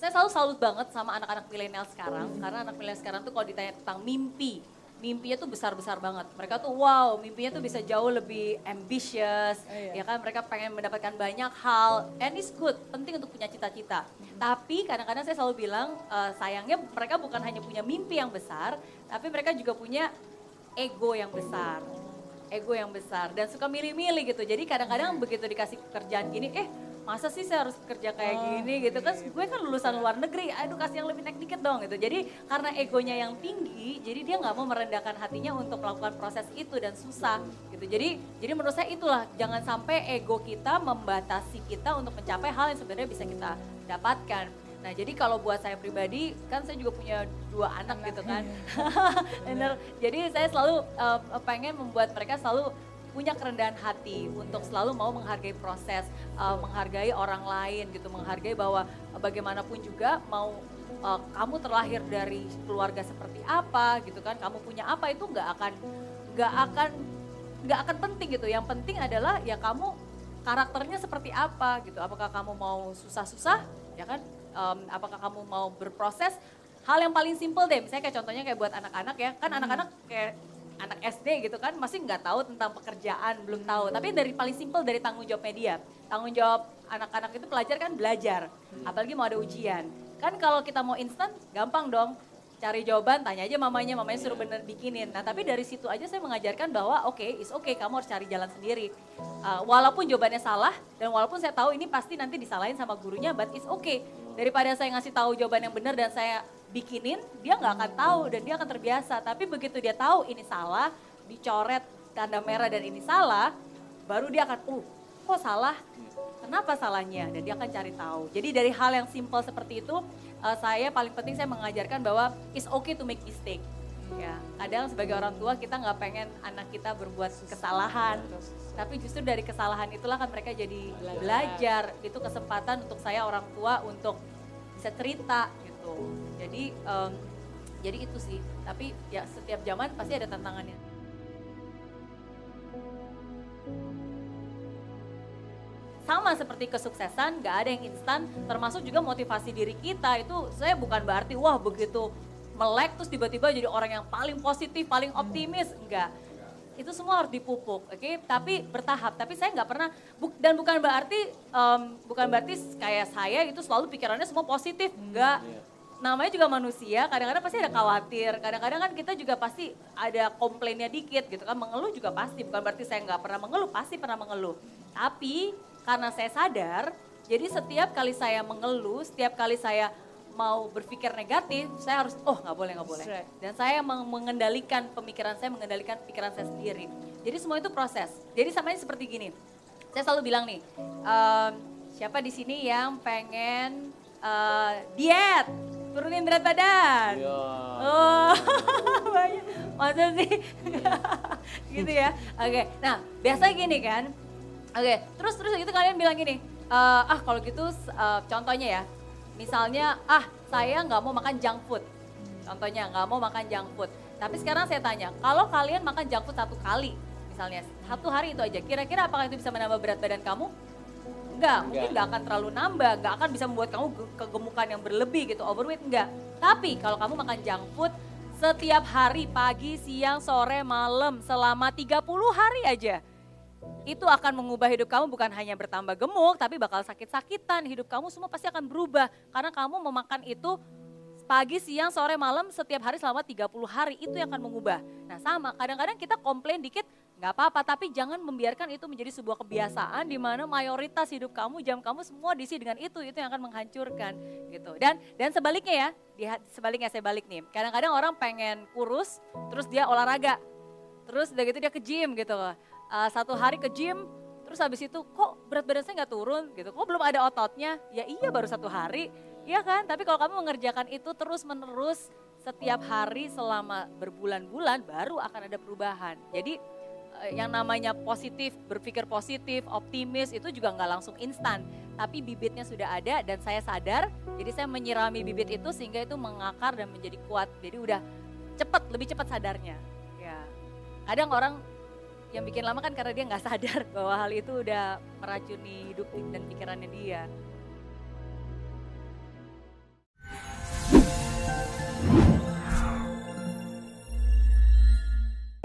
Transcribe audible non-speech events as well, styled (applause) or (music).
saya selalu salut banget sama anak-anak milenial sekarang karena anak milenial sekarang tuh kalau ditanya tentang mimpi mimpinya tuh besar-besar banget. Mereka tuh wow, mimpinya tuh bisa jauh lebih ambitious, Oh, iya. ya kan? Mereka pengen mendapatkan banyak hal, and it's good, penting untuk punya cita-cita. Tapi kadang-kadang saya selalu bilang, eh, sayangnya mereka bukan hanya punya mimpi yang besar, tapi mereka juga punya ego yang besar. Ego yang besar dan suka milih-milih gitu. Jadi kadang-kadang begitu dikasih pekerjaan gini, eh masa sih saya harus kerja kayak gini? gitu. Kan gue kan lulusan luar negeri. Aduh kasih yang lebih naik dikit dong gitu. Jadi karena egonya yang tinggi jadi dia nggak mau merendahkan hatinya untuk melakukan proses itu dan susah gitu. Jadi jadi menurut saya itulah. Jangan sampai ego kita membatasi kita untuk mencapai hal yang sebenarnya bisa kita dapatkan. Nah jadi kalau buat saya pribadi kan saya juga punya dua anak gitu kan. (laughs) bener. Jadi saya selalu eh, pengen membuat mereka selalu punya kerendahan hati untuk selalu mau menghargai proses, uh, menghargai orang lain gitu, menghargai bahwa bagaimanapun juga mau uh, kamu terlahir dari keluarga seperti apa gitu kan, kamu punya apa itu nggak akan nggak akan nggak akan penting gitu. Yang penting adalah ya kamu karakternya seperti apa gitu. Apakah kamu mau susah-susah ya kan? Um, apakah kamu mau berproses? Hal yang paling simple deh, misalnya kayak contohnya kayak buat anak-anak ya, kan anak-anak kayak anak SD gitu kan masih nggak tahu tentang pekerjaan belum tahu. Tapi dari paling simpel dari tanggung jawab media. Tanggung jawab anak-anak itu pelajar kan belajar apalagi mau ada ujian. Kan kalau kita mau instan gampang dong. Cari jawaban tanya aja mamanya mamanya suruh bener bikinin. Nah tapi dari situ aja saya mengajarkan bahwa oke okay, is oke okay, kamu harus cari jalan sendiri. Uh, walaupun jawabannya salah dan walaupun saya tahu ini pasti nanti disalahin sama gurunya but it's okay. Daripada saya ngasih tahu jawaban yang benar dan saya bikinin, dia nggak akan tahu dan dia akan terbiasa. Tapi begitu dia tahu ini salah, dicoret tanda merah dan ini salah, baru dia akan, uh, kok salah? Kenapa salahnya? Dan dia akan cari tahu. Jadi dari hal yang simpel seperti itu, uh, saya paling penting saya mengajarkan bahwa it's okay to make mistake. Ya, kadang sebagai orang tua kita nggak pengen anak kita berbuat kesalahan, tapi justru dari kesalahan itulah kan mereka jadi belajar. Itu kesempatan untuk saya orang tua untuk bisa cerita gitu. Jadi em, jadi itu sih. Tapi ya setiap zaman pasti ada tantangannya. Sama seperti kesuksesan, gak ada yang instan, termasuk juga motivasi diri kita itu saya bukan berarti wah begitu melek terus tiba-tiba jadi orang yang paling positif, paling optimis, enggak. Itu semua harus dipupuk, oke? Tapi bertahap. Tapi saya nggak pernah bu- dan bukan berarti em, bukan berarti kayak saya itu selalu pikirannya semua positif, enggak. Namanya juga manusia, kadang-kadang pasti ada khawatir, kadang-kadang kan kita juga pasti ada komplainnya dikit gitu kan, mengeluh juga pasti, bukan berarti saya nggak pernah mengeluh, pasti pernah mengeluh. Tapi karena saya sadar, jadi setiap kali saya mengeluh, setiap kali saya mau berpikir negatif, saya harus, oh nggak boleh, nggak boleh. Dan saya meng- mengendalikan pemikiran saya, mengendalikan pikiran saya sendiri. Jadi semua itu proses. Jadi samanya seperti gini, saya selalu bilang nih, em, siapa di sini yang pengen eh, diet, turunin berat badan? Iya. Oh, (laughs) banyak. Masa sih? (laughs) gitu ya. Oke, nah biasa gini kan. Oke, terus terus itu kalian bilang gini, "Eh, ah kalau gitu eh, contohnya ya, misalnya ah saya nggak mau makan junk food. Contohnya nggak mau makan junk food. Tapi sekarang saya tanya, kalau kalian makan junk food satu kali, misalnya satu hari itu aja, kira-kira apakah itu bisa menambah berat badan kamu? Enggak, mungkin Enggak. nggak akan terlalu nambah, nggak akan bisa membuat kamu ge- kegemukan yang berlebih gitu, overweight enggak. Tapi kalau kamu makan junk food setiap hari, pagi, siang, sore, malam, selama 30 hari aja. Itu akan mengubah hidup kamu bukan hanya bertambah gemuk, tapi bakal sakit-sakitan. Hidup kamu semua pasti akan berubah. Karena kamu memakan itu pagi, siang, sore, malam, setiap hari selama 30 hari. Itu yang akan mengubah. Nah sama, kadang-kadang kita komplain dikit, nggak apa-apa. Tapi jangan membiarkan itu menjadi sebuah kebiasaan di mana mayoritas hidup kamu, jam kamu semua diisi dengan itu. Itu yang akan menghancurkan gitu. Dan dan sebaliknya ya, di, sebaliknya saya balik nih. Kadang-kadang orang pengen kurus, terus dia olahraga. Terus udah gitu dia ke gym gitu. Uh, satu hari ke gym, terus habis itu kok berat badan saya nggak turun gitu. Kok belum ada ototnya? Ya iya baru satu hari. Iya kan? Tapi kalau kamu mengerjakan itu terus menerus setiap hari selama berbulan-bulan baru akan ada perubahan. Jadi yang namanya positif, berpikir positif, optimis itu juga nggak langsung instan. Tapi bibitnya sudah ada dan saya sadar, jadi saya menyirami bibit itu sehingga itu mengakar dan menjadi kuat. Jadi udah cepat, lebih cepat sadarnya. Ya, kadang orang yang bikin lama kan karena dia nggak (laughs) sadar bahwa hal itu udah meracuni hidup dan pikirannya dia.